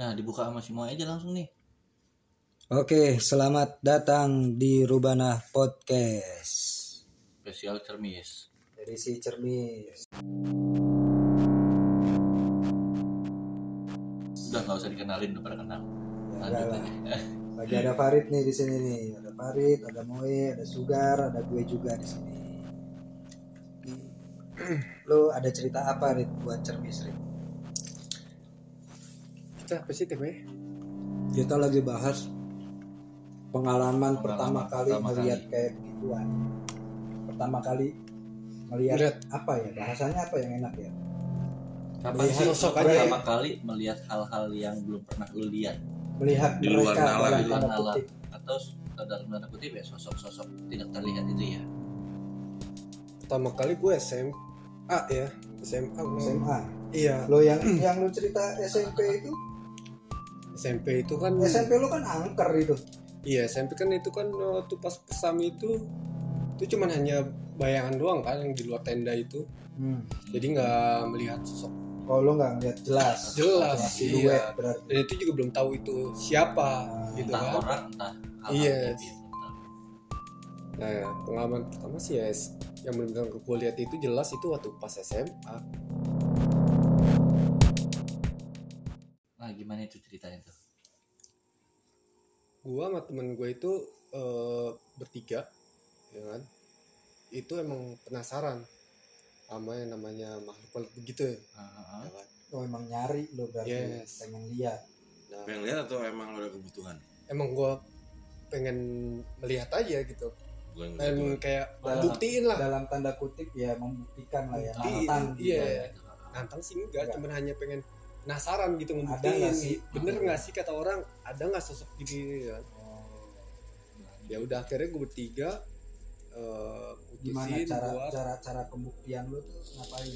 Nah, dibuka sama semua aja langsung nih. Oke, selamat datang di Rubana Podcast. Spesial cermis. Dari si Cermis. Udah nggak usah dikenalin udah pada kenal. Ya, Lanjut aja. Lagi ada Farid nih di sini nih. Ada Farid, ada Moe, ada Sugar, ada gue juga di sini. Lo ada cerita apa Rit buat Cermis Rit? Kita apa sih temanya? Kita lagi bahas pengalaman, Pengalaman pertama kali pertama melihat kali. kayak begituan. Pertama kali melihat Melihat. apa ya? Bahasanya apa yang enak ya? Kapan sih sosok pertama aja ya? kali melihat hal-hal yang belum pernah lu lihat Melihat Di luar mereka nalar, di luar nalar. atau s- dalam tanda kutip ya sosok-sosok tidak terlihat itu ya. Pertama kali gue SMA ya. SMA. SMA. Iya, Lo yang yang lu cerita SMP itu, SMP itu kan SMP lu kan angker itu. Iya, SMP kan itu kan waktu pas pesami itu itu cuman hanya bayangan doang kan yang di luar tenda itu. Hmm. Jadi nggak melihat sosok. Kalau lu nggak ngeliat jelas, Jelas, siluet iya. berarti. Dan itu juga belum tahu itu siapa Ah, gitu entah kan. orang entah Iya. Nah, pengalaman pertama sih ya yang benar-benar gue lihat itu jelas itu waktu pas SMA. Nah, gimana itu ceritanya tuh? Gua sama temen gue itu eh, bertiga, ya kan? Itu emang penasaran sama yang namanya makhluk begitu ya. Ah, ya kan? Oh emang nyari lo berarti Yes. pengen lihat. Nah, pengen lihat atau emang lo ada kebutuhan emang gue pengen melihat aja gitu yang dan kebutuhan kayak Dalam- buktiin lah Dalam tanda kutip ya membuktikan lah ya Buktiin, nantang. gitu iya. ya. nantang sih enggak Enggak. cuman hanya pengen penasaran gitu Ada ngebuktiin nggak sih? bener nggak sih kata orang ada nggak sosok gini ya Oh, ya udah akhirnya gue bertiga eh Gimana cara buat cara cara pembuktian lu tuh ngapain?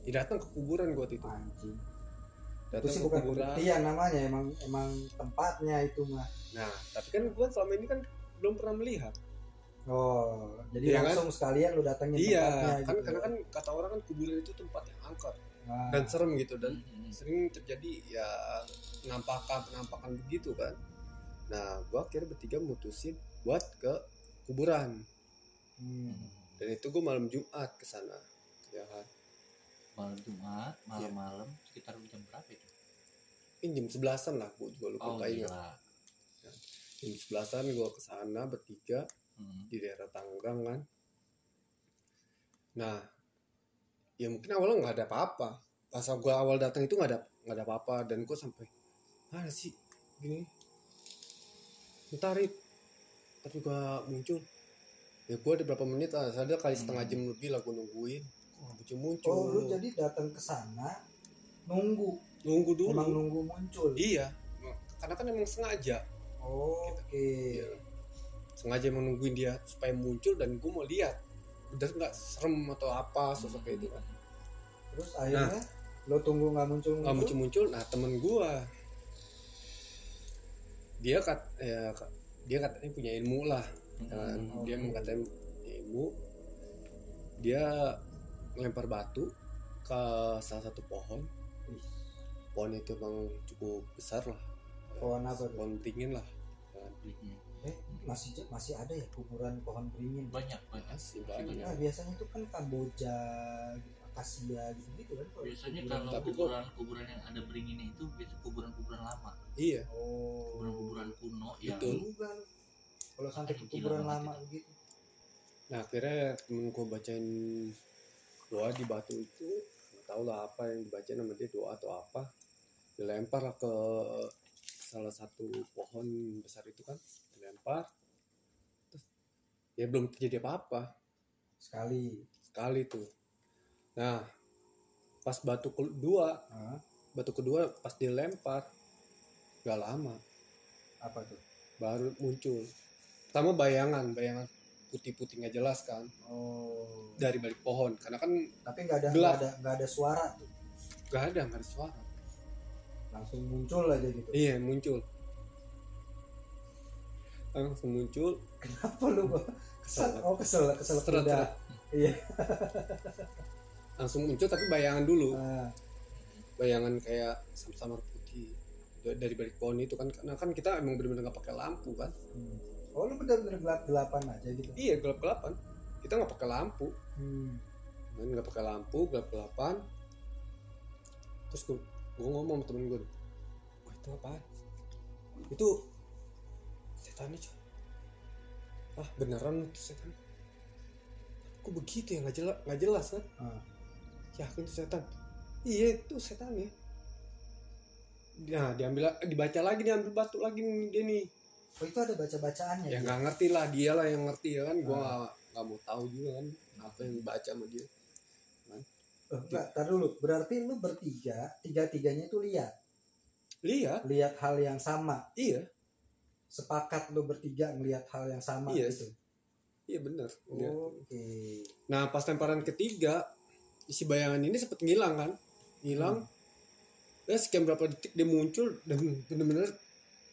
ya datang ke kuburan gue itu Anjing. Itu datang sih ke bukan kuburan pembuktian namanya emang emang tempatnya itu mah. nah tapi kan gue selama ini kan belum pernah melihat Oh, jadi Iya kan? langsung sekalian lu datengin iya tempatnya kan gitu. karena kan kata orang kan kuburan itu tempat yang angker Dan serem gitu dan Hmm. sering terjadi ya penampakan penampakan begitu kan nah gua akhirnya bertiga mutusin buat ke kuburan hmm. dan itu gua malam Jumat ke sana ya kan malam Jumat, malam-malam sekitar jam berapa itu? ini jam sebelasan lah gua juga lupa Oh, ingat gila. jam sebelasan gua ke sana bertiga Hmm. di daerah Tangerang kan nah ya mungkin awalnya nggak ada apa-apa. Pas gua awal datang itu nggak ada nggak ada apa-apa. Dan gua sampai mana sih? Gini. Rit. tapi gua muncul. Ya gua ada berapa menit lah. Ada kali setengah Hmm. jam lebih lah gua nungguin. Kok nggak muncul muncul Oh, lu jadi datang ke sana nunggu, nunggu dulu. Emang nunggu muncul. iya. Karena kan emang sengaja. Oh, Oke. Iya. sengaja emang nungguin dia supaya muncul dan gua mau lihat udah nggak serem atau apa sosoknya itu kan. Terus akhirnya lo tunggu nggak muncul nggak muncul muncul nah temen gua. Dia kat ya dia katanya punya ilmu lah kan. Hmm. dia Oke. emang katanya punya ilmu. Dia ngelempar batu ke salah satu pohon. Pohon itu emang cukup besar lah. Pohon apa pohon tingin lah kan. Eh, masih masih ada ya kuburan pohon beringin. Banyak, banyak. Banyak. Nah, biasanya itu kan Kamboja, gitu, akasia gitu-gitu kan. kalau Biasanya kuburan. kalau Tapi kok- kuburan-kuburan yang ada beringinnya itu biasa kuburan-kuburan lama, iya oh, kuburan-kuburan kuno yang Betul. juga lu. Kalau sampai ke kuburan lama itu. begitu. nah akhirnya temen gua bacain doa di batu itu nggak tahu lah apa yang dibaca nama dia doa atau apa dilempar lah ke salah satu pohon besar itu kan dilempar terus ya belum terjadi apa-apa Sekali. sekali tuh nah pas batu kedua Hah? batu kedua pas dilempar gak lama apa tuh? baru muncul pertama bayangan bayangan putih-putih nggak jelas kan Oh. dari balik pohon karena kan Tapi nggak ada nggak ada nggak ada suara tuh. gak ada nggak ada suara Langsung muncul aja gitu. iya muncul langsung muncul Apa lu? Kesel Oh kesel kesel Seret. Iya. langsung muncul tapi bayangan dulu Ah, bayangan kayak sama-sama putih dari balik pohon itu kan karena kan kita emang bener-bener nggak pakai lampu kan Hmm. Oh lu bener-bener gelap gelapan aja gitu. iya gelap gelapan kita nggak pakai lampu Hmm. nggak pakai lampu gelap gelapan terus gue gue ngomong sama temen gue wah itu apa itu setannya coy ah beneran itu setan? Kok begitu ya? Nggak jelas nggak jelas kan? Ah. yakin itu setan. Iya itu setan ya. Nah diambil dibaca lagi diambil batu lagi nih dia nih. Oh itu ada baca-bacaannya ya gitu? nggak ngerti lah dia lah yang ngerti ya kan? Gue Ah. nggak nggak mau tahu juga kan? Apa yang dibaca sama dia Oh, enggak, tar dulu. Berarti lu bertiga, tiga-tiganya itu lihat. lihat Lihat hal yang sama. iya Sepakat lu bertiga ngelihat hal yang sama Iya. gitu. iya bener Lihat. Oke. Nah pas lemparan ketiga isi bayangan ini sempet ngilang kan, ngilang. Ya sekian berapa detik dia muncul dan bener-bener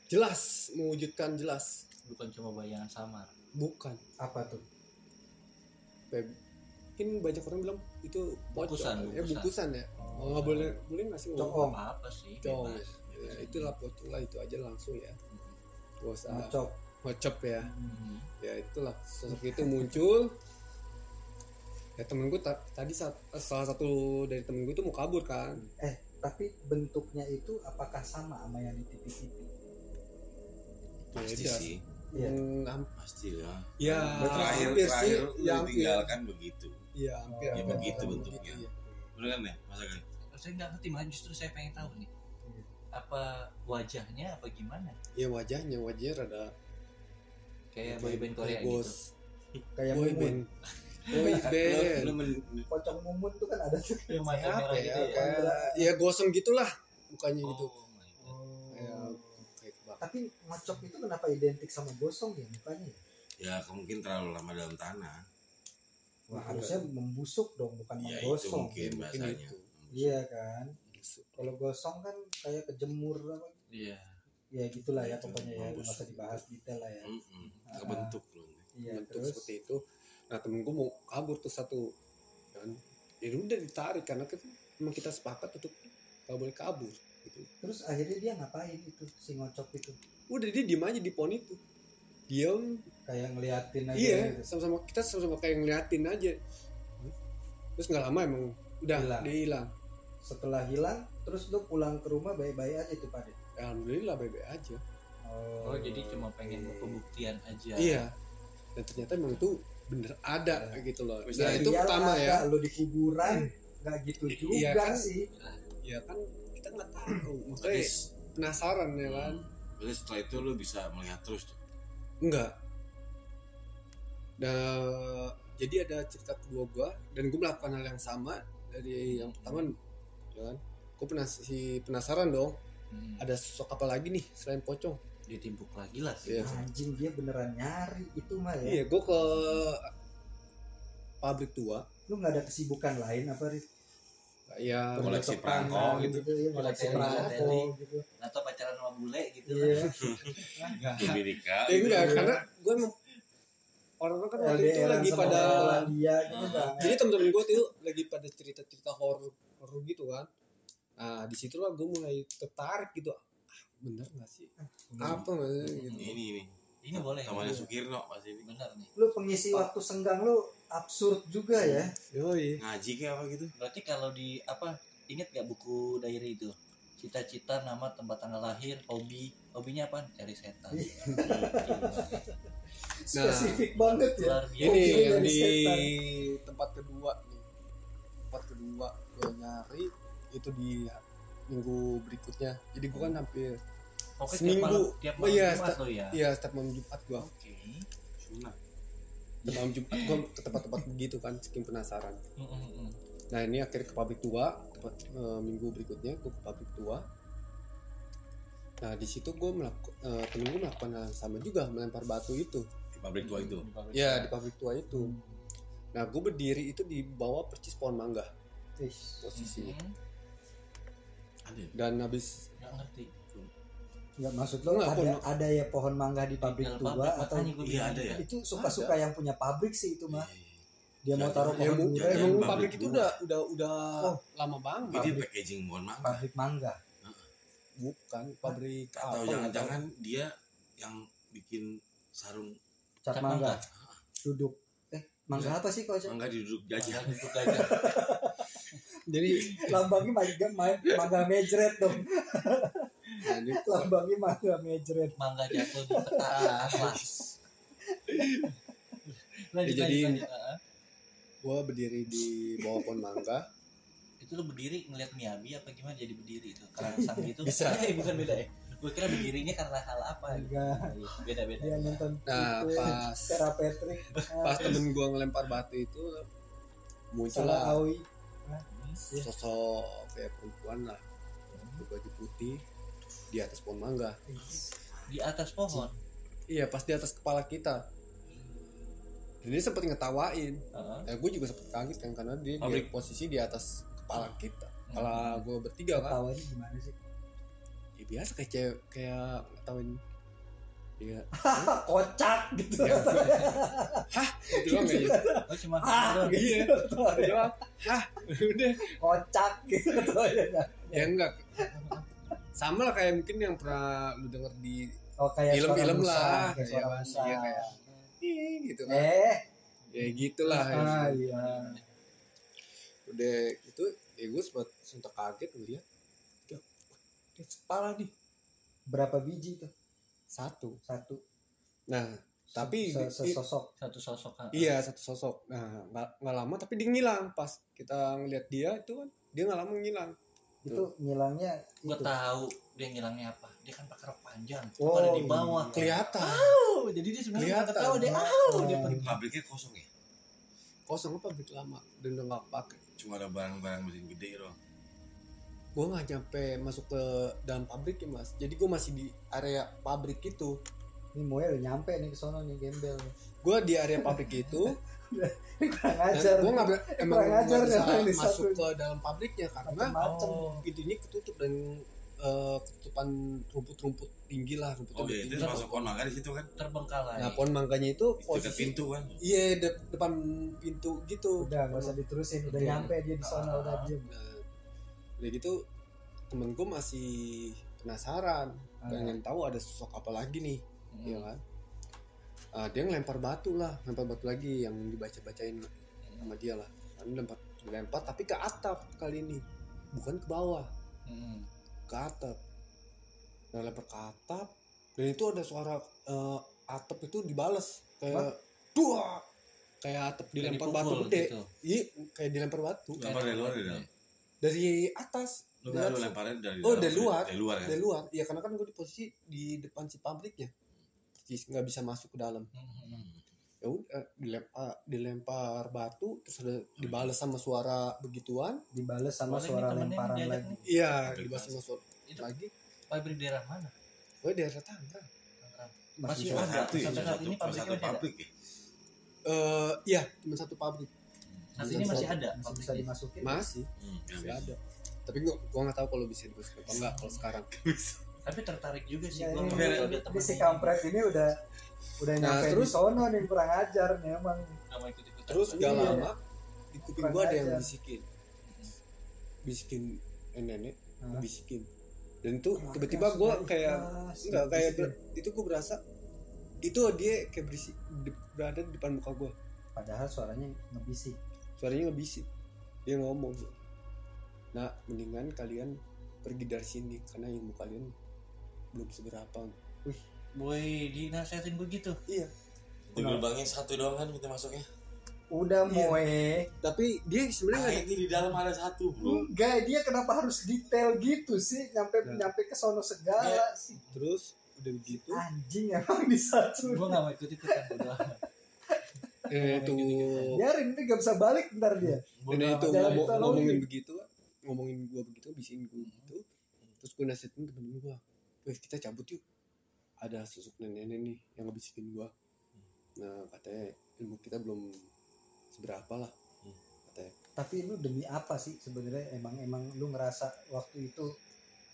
jelas mewujudkan jelas. bukan cuma bayangan samar Bukan. Apa tuh? Kayak- Mungkin banyak orang bilang itu. Bungkusan, ya bungkusan. ya. Oh, nggak boleh boleh nggak sih ngomong Cokong. apa apa sih Cong. Ya, itulah lah itu aja langsung ya. Gak usah Ngocok. ngocop ya. Hmm. Ya itulah sosok itu muncul. Ya temen gue ta- tadi saat, salah satu dari temen gue itu mau kabur kan. Tapi bentuknya itu apakah sama sama yang di TV-TV? Nah, Pasti sih. Iya. Hmm, ham- Pasti lah. ya terakhir terakhir lu ya hampir ditinggalkan begitu. ya hampir Ya, hampir begitu hampir bentuknya. ya. Bener kan ya? Kan? saya nggak ngerti malah justru saya pengen tahu nih apa wajahnya apa gimana ya wajahnya wajahnya rada kayak boyband Korea kayak gitu Kayak boy mumun. band boy band men- Pocong mumun tuh kan ada tuh. yang mata Kayak merah ya gitu ya kayak ya gosong gitulah mukanya gitu Tapi ngocok itu kenapa identik sama gosong ya mukanya? ya? ya mungkin terlalu lama dalam tanah. Wah, harusnya membusuk dong, bukan Ya itu menggosong. mungkin mungkin bahasanya. itu. Iya kan? Kalau gosong kan kayak kejemur apa? iya Ya gitulah ya Itu, pokoknya ya, nggak usah dibahas detail lah ya. Mm-mm. Ah. Kebentuk lu. Iya, bentuk terus seperti itu nah temen gue mau kabur tuh satu kan ya udah ditarik karena kita emang kita sepakat untuk gak boleh kabur gitu terus akhirnya dia ngapain itu si ngocok itu? udah dia diem aja di pohon itu diem Kayak ngeliatin aja iya gitu. sama-sama kita sama-sama kayak ngeliatin aja terus nggak lama emang udah Hilang. dia hilang Setelah hilang, terus lu pulang ke rumah baik-baik aja tuh Pak. alhamdulillah bebe aja Oh, oh jadi cuma pengen pembuktian aja iya dan ternyata emang itu bener ada Iya. gitu loh nah itu Iyalah, pertama ya Lu di kuburan, nggak gitu I- juga iya kan? sih. ya kan kita nggak tahu makanya penasaran ya kan berarti setelah itu lu bisa melihat terus tuh. Enggak. Nah, jadi ada cerita kedua gua dan gue melakukan hal yang sama dari yang pertama, ya kan? Gue penas si penasaran dong. Hmm. Ada sosok apa lagi nih selain pocong? ditimpuk lagi lah sih Iya. Anjing dia beneran nyari itu mah ya. Iya, gue ke pabrik tua. Lu nggak ada kesibukan lain apa Rit? Ya, Koleksi perangko gitu. gitu ya, koleksi perangko gitu. atau pacaran sama bule gitu Iya. Lebih nikah. eh, enggak karena gue emang orang-orang kan waktu itu lagi pada Polandia gitu kan. jadi temen-temen gue tuh lagi pada cerita-cerita horor horor gitu kan nah di situlah gue mulai tertarik gitu ah, bener gak sih apa sih gitu Ini ini. ini boleh Namanya Iya. Sukirno pas ini. benar nih Lu pengisi waktu senggang lu absurd juga ya. Yoi. Ngaji kayak apa gitu? berarti kalau di apa inget gak buku diary itu cita-cita nama tempat tanggal lahir hobi hobinya apa cari setan Spesifik banget ya. luar biasa ini yang di setan. tempat kedua nih tempat kedua gue nyari itu di minggu berikutnya jadi gue kan hampir Pokoknya tiap seminggu. malam, tiap Oh malam iya, Jumat ya ya setiap malam Jumat gue oke Sunat. Setiap malam Jumat. Gue ke tempat-tempat begitu kan saking penasaran. Nah ini akhirnya ke pabrik tua tempat eh, minggu berikutnya gue ke pabrik tua. Nah di situ gue melakukan temen gue melakukan hal yang sama juga melempar batu itu. Di pabrik tua itu. Ya di pabrik tua itu. Nah gue berdiri itu di bawah percis pohon mangga. Ish, posisinya. Mm, Ada. ya? dan habis nggak ngerti Nggak maksud lo ada pohon- ada ya pohon mangga di pabrik tua pabrik, atau Iya, ada ya? itu suka-suka yang punya pabrik sih itu mah. Iya, iya. Dia mau taruh Ya, pohon emang pabrik pabrik itu udah udah udah Oh. lama banget Jadi Pabrik. packaging mohon maaf. pabrik mangga. bukan pabrik atau apa jangan-jangan dia yang bikin sarung Cap Cap mangga. mangga. Duduk. Eh, mangga apa sih kok? Cak? enggak duduk jajan duduk aja. jadi Lambangnya mangga, mangga mejret dong. nah, Lambangnya mangga mejret. Mangga jatuh di atlas. Lanjut, Ya, jadi- lanjut, lanjut. Ah, gua berdiri di bawah pohon mangga itu lu berdiri ngeliat Miyabi apa gimana jadi berdiri itu kerangsang gitu Bisa. eh bukan beda ya gue kira berdirinya karena hal apa gitu. Enggak. beda beda Dia nonton nah itu pas terapetrik. pas temen gua ngelempar batu itu Salah muncullah Awi. sosok kayak perempuan lah berbaju putih di atas pohon mangga di atas pohon iya pas di atas kepala kita dan dia sempat ngetawain Heeh. ya gue juga sempat kaget kan karena dia, Pabrik. posisi di atas kepala kita kepala gue bertiga kan Tawanya gimana sih? ya biasa kayak cewek kayak ngetawain Iya, Kocak gitu. ya, gua, hah, gitu doang ya. oh cuma Ah. Iya, gitu. gitu doang. Hah, udah. Kocak gitu ya. Ya enggak. Sama lah kayak mungkin yang pernah lu denger di Oh kayak Film-film lah, kayak iya, suara Mas. Musa. Iya, kayak, "Ih," gitu kan. Eh, Ya gitulah. ya. ah iya. Udah itu ya gue sempat sempat kaget ngeliat. Ya, Dia kepala nih Berapa biji tuh? satu. Satu. Nah, tapi Se- sesosok. satu sosok ah. Iya satu sosok. Nah nggak nggak lama tapi dia ngilang pas kita ngeliat dia itu kan dia nggak lama ngilang. Itu ngilangnya gue itu. tahu dia ngilangnya apa dia kan pakai rok panjang Oh, pada di bawah iya. Kelihatan oh jadi dia sebenarnya nggak tahu dia oh dia pergi pabriknya kosong ya kosong apa pabrik lama dan udah nggak pakai. cuma ada barang-barang mesin gede doang Gue nggak nyampe masuk ke dalam pabrik ya mas. Jadi gue masih di area pabrik itu. Ini Moe udah nyampe nih ke sono nih gembel. Gue di area pabrik itu. Kurang ajar. gue nggak emang Kurang nggak ajar bisa masuk satu. ke dalam pabriknya karena Macem-macem. oh pintunya ketutup dan eh, ketutupan rumput-rumput tinggi lah rumput oh iya itu masuk pohon mangga di situ kan terbengkalai Nah pohon mangganya itu posisi pintu kan iya de- depan pintu gitu. Udah nggak usah diterusin. Udah nyampe dia di sono udah diem. Nah, udah gitu temen gue masih penasaran Ah. pengen tahu ada sosok apa lagi nih Hmm. ya kan Ah, dia ngelempar batu lah lempar batu lagi yang dibaca bacain sama dia lah. Kan lempar lempar tapi ke atap kali ini bukan ke bawah. Hmm. ke atap. Nah lempar ke atap dan itu ada suara eh, atap itu dibales. Kayak dua. Kayak atap dilempar batu gede. gitu. iya kayak dilempar batu. Lempar dari luar dari dalam dari atas. Lu Dari lu dari Oh, dalam, dari luar. dari luar kan dari luar. Ya karena kan gue di posisi di depan si pabriknya nggak bisa masuk ke dalam. Hmm. ya udah dilempar dilempar batu terus ada dibales sama suara begituan. Dibales sama nih suara lemparan lagi. iya dibales sama suara Itu lagi. pabrik daerah mana? Oh daerah Tangerang. Masih. Salah ada. satu ya Sampai salah saat satu ini pabriknya satu masih pabrik ya eh iya cuma satu pabrik. Saat ini masih ada Masih bisa dimasukin. masih. Hmm, masih ada. Tapi gua gua nggak tahu kalau bisa dimasukin apa enggak kalau sekarang tapi tertarik juga sih Ya, gua ini, temen si kampret ini udah udah Nah, nyampe terus- di sono nih kurang ajar nih emang. terus Iya. gak lama di kuping gua ada yang bisikin bisikin eh, nenek Hah? bisikin dan itu Keras, tiba-tiba gua keras, kayak keras. enggak kayak itu gua berasa itu dia kayak berisi di- berada di depan muka gua Padahal suaranya ngebisik. suaranya ngebisik dia ngomong nah mendingan kalian pergi dari sini karena ilmu kalian belum seberapa Boy, dinasehatin begitu. iya Di gerbangnya satu doang kan kita masuknya. Udah Iya. moe. tapi dia sebenarnya Nah, nggak ada- ini di dalam ada satu, Bro. Enggak, dia kenapa harus detail gitu sih? Nyampe Nah. nyampe ke sono segala sih. terus udah begitu Anjing emang di satu. Gua nggak mau ikut-ikutan udah. eh, itu Biarin ini gak bisa balik ntar dia. dan itu ngomongin begitu ngomongin gua begitu bisikin gua gitu terus gua nasihatin temen gua weh kita cabut yuk. Ada sosok nenek-nenek nih yang ngebisikin gua. Nah katanya ilmu kita belum seberapa lah. Katanya. Tapi lu demi apa sih sebenarnya? Emang emang lu ngerasa waktu itu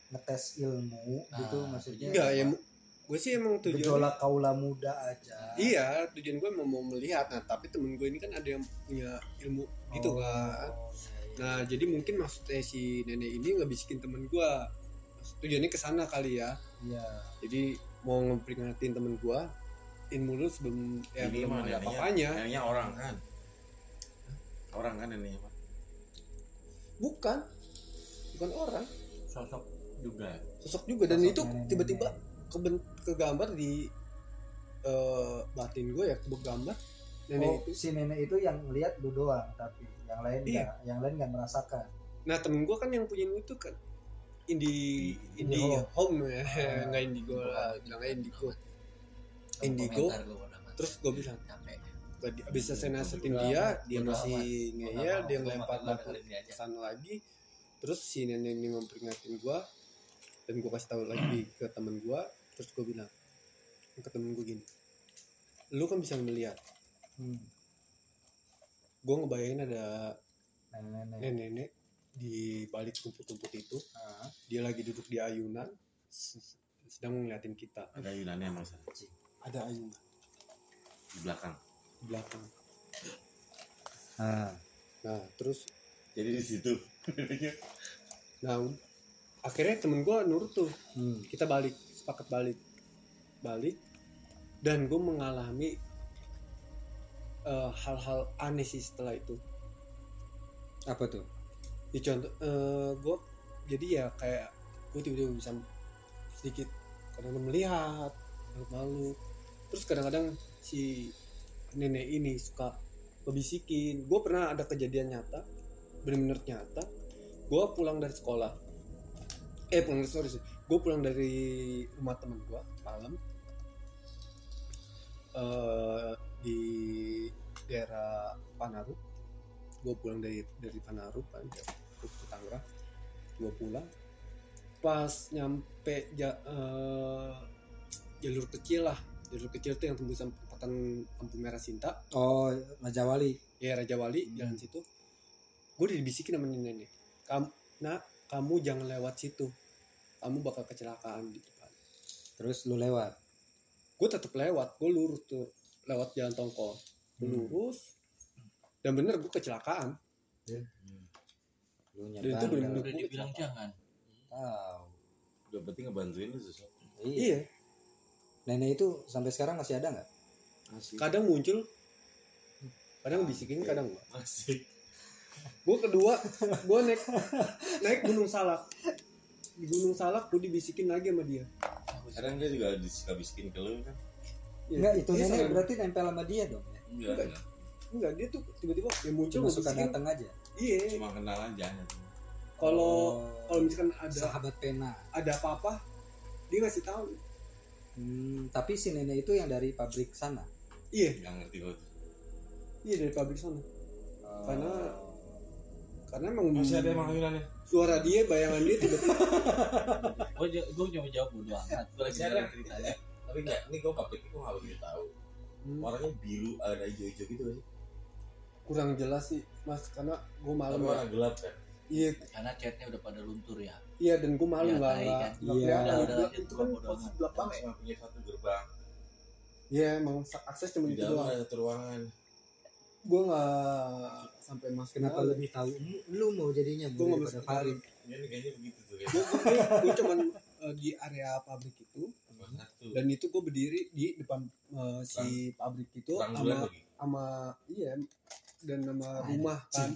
ngetes ilmu Nah, gitu maksudnya? enggak ya gue sih emang tujuan Gejolak kaula muda aja. iya tujuan gue mau mau melihat. Nah tapi temen gue ini kan ada yang punya ilmu gitu Oh, kan. iya, iya. nah jadi mungkin maksudnya si nenek ini ngebisikin temen gue tujuannya ke sana kali ya. Iya. jadi mau ngeperingatin temen gua ilmu lu sebelum ya Ini belum ada apa-apanya. neneknya orang kan? Orang kan ini apa bukan. Bukan orang. Sosok juga. Sosok juga. Dan Sosok itu tiba-tiba keben- kegambar di eh, batin gue ya kegambar nenek Oh, itu. si nenek itu yang lihat lu doang, tapi yang lain Iya. enggak, yang lain nggak merasakan. nah temen gue kan yang punya itu kan indie Indie home. ya Ah. nggak indigo lah bilangnya indigo Sama Indigo. mati. terus gue bilang tadi abis selesai nasehatin dia dia masih ngeyel dia ngelempar batu kali ini aja. ke sana lagi terus si nenek ini memperingatin gue dan gue kasih tahu lagi ke temen gue terus gue bilang ke temen gue gini lu kan bisa melihat Hmm. gue ngebayangin ada Nenek-nenek. Di balik rumput-rumput itu Ah. dia lagi duduk di ayunan sedang ngeliatin kita. Ada Yunani masa ada ayunan. Di belakang. Di belakang. Ah. nah terus jadi di situ. Nah akhirnya temen gue nurut tuh. Hmm. kita balik sepakat balik. Balik dan gue mengalami eh, hal-hal aneh sih setelah itu. Apa tuh? Di contoh gue jadi ya kayak gue tiba-tiba bisa sedikit kadang melihat malu-malu. Terus kadang-kadang si nenek ini suka ngebisikin. Gue pernah ada kejadian nyata bener-bener nyata. Gue pulang dari sekolah. Eh pulang dari sorry gue pulang dari rumah temen gue malam. Eh di daerah Panaru. Gue pulang dari dari Panaru kan ke Tangerang gue pulang. Pas nyampe ja- eh, jalur kecil lah. Jalur kecil tuh yang tembusan perempatan lampu merah Sinta. Oh, Raja Wali. ya Raja Wali Hmm. jalan situ. Gue udah dibisikin sama nenek kamu nak kamu jangan lewat situ. Kamu bakal kecelakaan di depan. Terus lu lewat. gue tetap lewat gue lurus tuh. Lewat jalan tongkol. Gue Hmm. lurus dan bener gue kecelakaan Lu Dan itu udah dibilang jangan Tahu. udah berarti ngebantuin lu sosok Iya. iya Nenek itu sampai sekarang masih ada nggak? masih kadang muncul kadang bisikin kadang enggak masih gue kedua gue naik naik gunung salak di gunung salak gue dibisikin lagi sama dia kadang dia juga disuka bisikin ke lu kan Iya. Enggak, itu Dia nenek berarti nempel sama dia dong ya. enggak Enggak. enggak. dia tuh tiba-tiba ya muncul Cuma suka datang aja. Iya. Cuma kenal aja. Kalau Oh, kalau misalkan ada sahabat pena. ada apa-apa dia ngasih tahu. Hmm, tapi si nenek itu yang dari pabrik sana. iya. Nggak ngerti tuh. Iya dari pabrik sana. Oh. Karena- karena emang masih ada emang Yunani suara dia bayangan dia tiba-tiba gue gue cuma jawab bodo amat. Gue lagi ada. ceritanya. Tapi enggak ini gua pabrik itu nggak begitu tahu Hmm, warnanya biru ada hijau-hijau gitu kan kurang jelas sih mas karena gue malam tapi ya. warna gelap kan iya karena catnya udah pada luntur ya iya dan gue malu Iya, kan. nggak Iya. Udah, udah, itu kan posisi gelap banget cuma punya satu gerbang iya emang akses cuma di itu dalam ada satu ruangan gue nggak sampai masuk Kenapa dalam. lebih tahu? Lu mau jadinya gue nggak masuk Farid. ini kayaknya begitu tuh kayak gue cuman eh, di area pabrik itu dan itu gue berdiri di depan eh, si pabrik itu sama sama iya dan sama rumah kan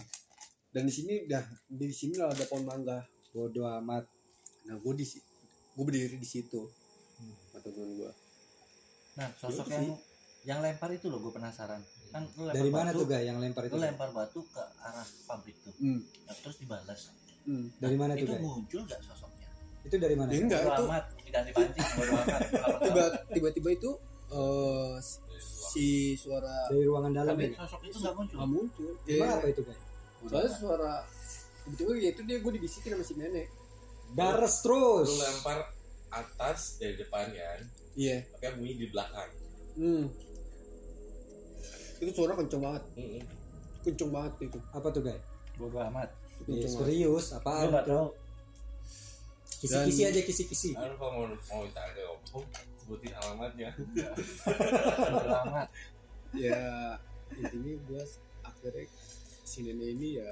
dan di sini dah di sini lah ada pohon mangga Bodoh amat. nah gue di gue berdiri di situ Hmm. teman gue nah sosok Itu yang sih. yang lempar itu loh gue penasaran kan lu lempar Dari mana batu, tuh gak yang lempar itu? lu lempar batu ke arah pabrik tuh hmm. Nah, terus dibalas hmm. Dari mana tuh itu guys? muncul gak sosoknya Itu dari mana? Ya, enggak bodo itu amat bodo tahu? tiba-tiba itu eh, si suara Dari ruangan dalam tapi ya? sosok itu gak muncul nggak muncul Gimana Iya. apa itu guys? soalnya suara tiba-tiba ya itu dia gue dibisikin sama si nenek Dares terus. lu lempar atas dari depan kan iya tapi bunyi di belakang hmm. itu suara kenceng banget Mm-mm. kenceng banget itu Apa tuh guys? bodo amat Ya, serius, gue apaan? gak tahu Kisi-kisi aja kisi-kisi. Kalau mau mau om sebutin alamatnya. Bodo amat ya intinya gue akhirnya si nenek ini ya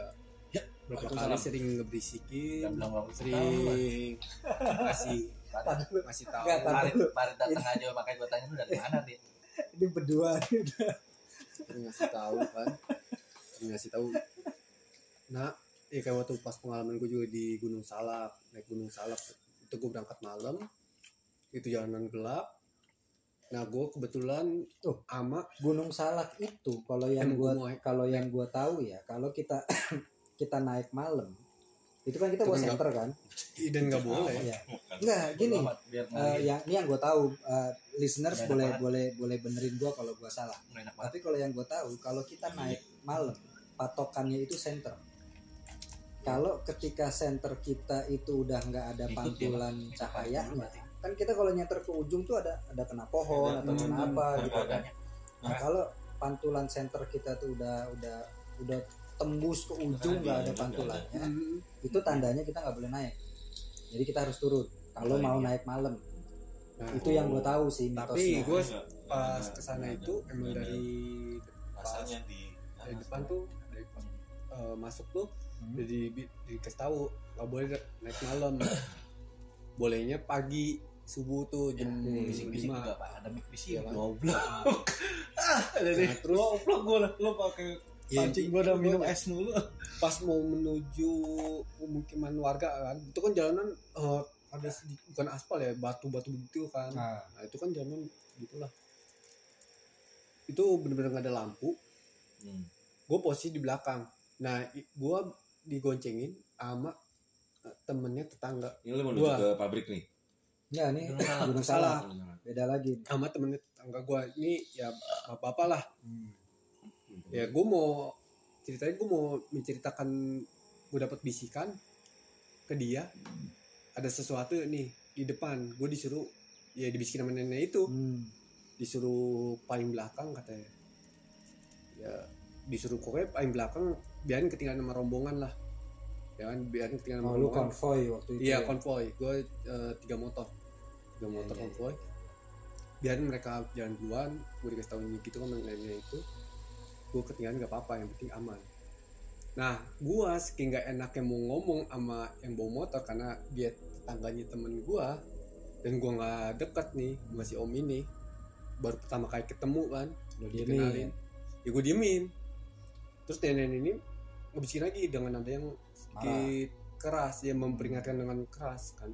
berapa Waalaikumsalam. kali sering waktu sering masih masih tahu. Tadi- Marit, Marit datang aja makanya gue tanya lu dari mana nih ini berdua. Nih udah. ngasih tahu kan. Ngasih tahu nah ya kayak waktu pas pengalaman gue juga di Gunung Salak naik Gunung Salak itu gue berangkat malam itu jalanan gelap. Nah gue kebetulan Tuh. ama Gunung Salak itu kalau yang mau- kalau yang gua tahu ya kalau kita kita naik malam itu kan kita bawa kan center kan? Dan nggak boleh. ya enggak gini eh, ngomongin. yang ini yang gue tahu eh, listeners boleh banget. boleh boleh benerin gua kalau gua salah. Tapi kalau yang gue tahu kalau kita naik malam patokannya itu center. Kalau ketika center kita itu udah nggak ada pantulan ya, cahayanya Berarti. Kan kita kalau nyeter ke ujung tuh ada ada kena pohon atau Hmm, kena hmm, apa Ada gitu kan adanya. nah kalau pantulan center kita tuh udah udah udah tembus ke ujung nggak ada pantulannya Hmm, itu tandanya kita nggak boleh naik jadi kita harus turun kalau Oh, mau iya. naik malam nah, itu yang gue tahu sih tapi mitosnya gue Enggak, pas ke sana enggak itu ada. emang ada. dari rasanya di dari depan tuh dari eh, masuk tuh Hmm. udah di dikasih tahu nggak boleh naik malam bolehnya pagi subuh tuh jam Hmm. bisik-bisik lima. juga pak. Ada mic bisik Iya, kan? goblok. Ada deh terus? Goblok gue lo pakai ya, pancing gue udah minum es mulu. Pas mau menuju pemukiman warga kan itu kan jalanan eh, ada sedikit bukan aspal ya batu-batu begitu kan. Nah, nah itu kan jalanan gitulah. Itu bener-bener nggak ada lampu. Hmm. gue posisi di belakang. Nah gue digoncengin sama eh, temennya tetangga Ini lu mau Gua. ke pabrik nih. Ya nih Gunung Salak. beda lagi. Sama temennya tetangga gue ini ya bapak-bapak lah. Hmm. ya gue mau ceritanya gue mau menceritakan gue dapat bisikan ke dia. Ada sesuatu nih di depan. Gue disuruh ya dibisikin sama nenek itu. Hmm. disuruh paling belakang katanya. Ya disuruh pokoknya paling belakang biarin ketinggalan sama rombongan lah. Ya kan biarin ketinggalan sama Oh, lu rombongan. konvoy waktu itu iya ya? konvoy. Gue eh, tiga motor tiga Iya, motor iya, konvoy biarin mereka jalan duluan gue dikasih tahu ini gitu kan nenek itu. Gue ketinggalan gak apa-apa yang penting aman. Nah gue saking gak enaknya mau ngomong sama yang bawa motor karena dia tetangganya temen gue dan gue nggak dekat nih sama si om ini baru pertama kali ketemu kan Lu dikenalin. Ya gue diemin. Terus nenek ini ngebisikin lagi dengan nada yang sedikit keras ya memperingatkan dengan keras kan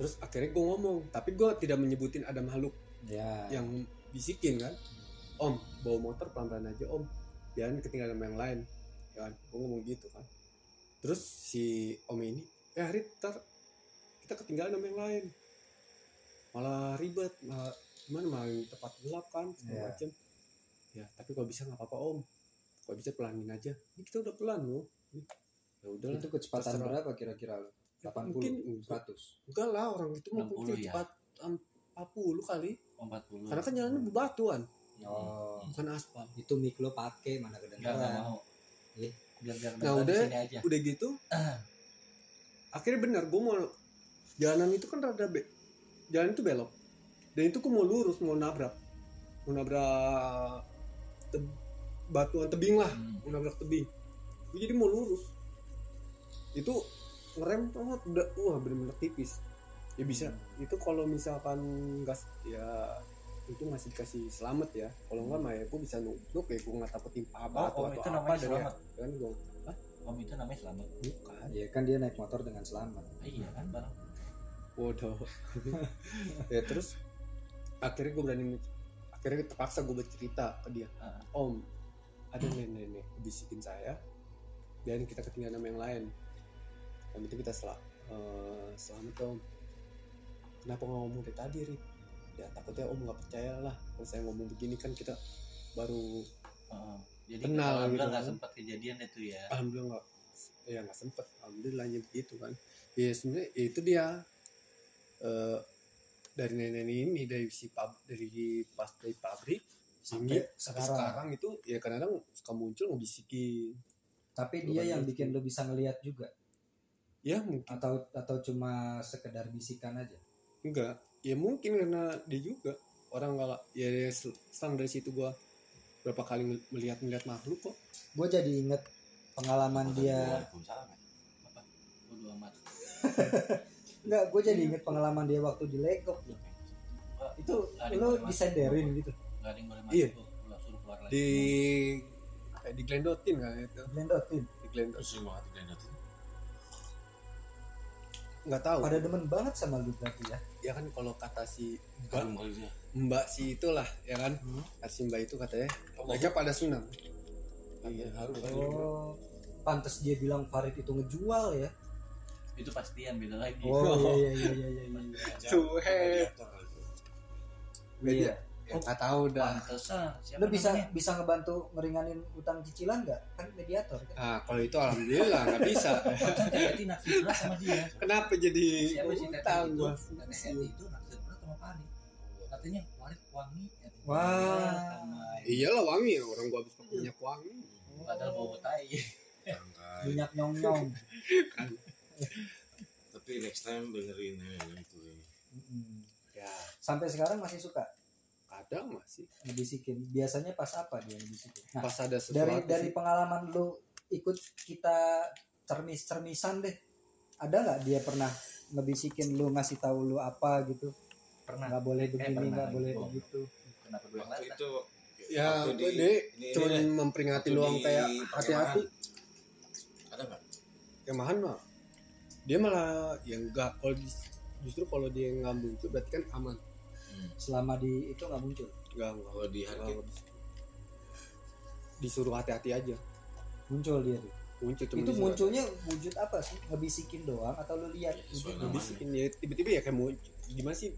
terus akhirnya gue ngomong tapi gue tidak menyebutin ada makhluk ya. yang bisikin kan? Om bawa motor pelan pelan aja om. Jangan ketinggalan sama yang lain. Ya kan? Gue ngomong gitu kan? Terus si om ini eh Harit ntar kita ketinggalan sama yang lain. Malah ribet malah gimana? Malah tepat gelap kan? Segala Iya. macem. Ya tapi kalau bisa nggak apa apa om. Kalau bisa pelanin aja. Ini kita udah pelan loh. Ya udah itu kecepatan terserah. berapa kira-kira? lu 80 mungkin enggak, 100 enggak lah orang itu 60 mungkin ya? cepat em, 40 kali Oh, 40 karena kan jalannya bebatuan oh bukan aspal itu mic lo pakai mana Enggak, enggak kedengeran mau. Eh. Nah, udah. sini aja. udah gitu akhirnya benar gue mau jalanan itu kan rada be jalan itu belok dan itu gue mau lurus mau nabrak mau nabrak te- batuan tebing lah Hmm. mau nabrak tebing gue jadi mau lurus itu ngerem tuh udah wah bener-bener tipis ya bisa itu kalau misalkan gas ya itu masih dikasih selamat ya kalau enggak mah ya gue bisa nunduk ya gue nggak takut timpa batu Oh, atau itu apa dan ya kan gue Om itu namanya selamat. bukan ya kan dia naik motor dengan selamat Ah, iya kan barang. Waduh. ya terus akhirnya gue berani akhirnya terpaksa gue bercerita ke dia. Ah. Om, ada nenek-nenek bisikin saya dan kita ketinggalan sama yang lain. Yang penting kita sel eh, selamat om. Kenapa ngomong dari tadi, Rit? Ya takutnya om nggak percaya lah. Kalau saya ngomong begini kan kita baru Heeh. Jadi Kenal alhamdulillah gitu nggak kan. sempat kejadian itu ya. alhamdulillah nggak ya nggak sempet alhamdulillahnya begitu kan ya sebenarnya ya itu dia eh dari nenek ini dari si pab dari pas dari pabrik Sampai sampai sekarang. sekarang itu ya kadang-kadang suka muncul ngebisikin tapi dia yang gitu. bikin lo bisa ngelihat juga ya mungkin. Atau atau cuma sekedar bisikan aja? Enggak. Ya mungkin karena dia juga orang kalau ya dia sel- selang dari situ gua berapa kali melihat melihat makhluk kok. Gue jadi inget pengalaman dia. apa? Bodo amat. Enggak gue jadi inget pengalaman dia waktu di Legok itu nggak ada yang lo disenderin gitu? Nggak ada yang boleh Iya. masuk. Gua suruh keluar lagi. Di kayak di Glendotin kan itu. Blendotin di Glendot Terus yang banget di Dendot. Nggak tahu. Pada demen banget sama lu berarti ya. Ya kan kalau kata si mbak. Mbak. Si itulah ya kan? Hmm. si mbak itu katanya mereka pada sunam Iya, harum kali. oh pantas dia bilang Farid itu ngejual ya. Itu pastian beda lagi oh iya iya iya iya iya iya. Cuek. Radiator iya. Ya nggak tahu dah. Pantesan siapa lu bisa namanya? bisa ngebantu ngeringanin utang cicilan nggak? Kan mediator kan. Ah kalau itu alhamdulillah nggak bisa. Naksir berat sama dia. Kenapa jadi siapa sih utang itu? gua? Itu naksir sama katanya Farid wangi ya. Wah. sama iyalah wangi. Orang gua habis pakai minyak wangi. Padahal bau tai. Minyak nyong nyong Tapi next time dengerin yang itu. ya. ya. Sampai sekarang masih suka kadang masih ngebisikin biasanya pas apa dia ngebisikin nah pas ada sesuatu dari sih. dari pengalaman lu ikut kita cermis cermisan deh ada nggak dia pernah ngebisikin lu ngasih tahu lu apa gitu? Pernah. Nggak boleh begini pernah. nggak boleh Oh. begitu. kenapa gue Waktu itu ya waktu dia ini- cuma ini- memperingati di kayak hati-hati. Ada nggak? kemahan mah dia malah yang enggak kalau justru kalau dia nggak muncul berarti kan aman selama di itu nggak muncul nggak Kalau di harga disuruh hati-hati aja muncul dia tuh. muncul itu disuruh munculnya wujud apa sih ngebisikin doang atau lu lihat Ya, wujudnya? sesuai hati-hati. namanya. bisikin ya tiba-tiba ya kayak muncul gimana sih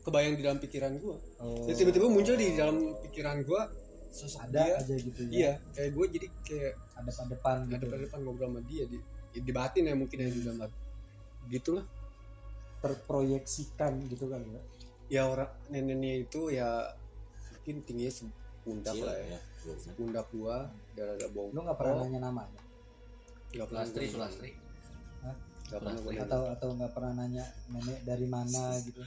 kebayang di dalam pikiran gua Oh. ya tiba-tiba muncul di dalam pikiran gua sosok ada dia aja gitu ya iya kayak gue jadi kayak ada pada depan ada gitu pada depan ngobrol sama dia di ya di batin ya mungkin ya di dalam hati. gitulah terproyeksikan gitu kan ya ya orang neneknya itu ya mungkin tingginya sepundak lah ya ya. belum. pundak gua darah ada bau lu nggak pernah Oh. nanya namanya nggak pernah Sulastri gua- Sulastri nggak pernah nanya. atau atau nggak pernah nanya nenek dari mana gitu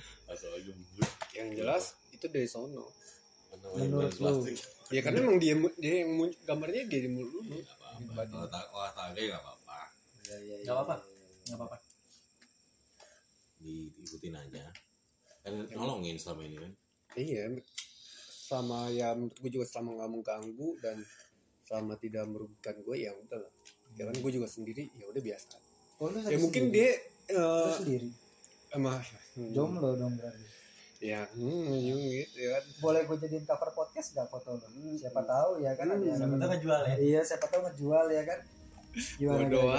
yang jelas itu dari sono Menurut lu? ya karena emang dia dia yang muncul gambarnya dia di mulut lu apa-apa. Kalau tak olahraga ya nggak apa-apa. ya, ya, Nggak apa-apa. nggak apa-apa Diikutin aja. Kan nolongin selama ini kan. iya sama ya menurut gue juga selama nggak mengganggu dan selama tidak merugikan gue ya udah lah. Ya kan gue juga sendiri ya udah biasa. Oh, lu ya mungkin sendiri? dia Lu eh sendiri? emang jomblo dong berarti. Ya hmm, gitu ya kan. Boleh gue jadiin cover podcast gak foto lu? Siapa tahu ya kan ada Hmm. siapa tahu ngejual ya. Iya siapa tahu ngejual ya kan? Gimana bodoh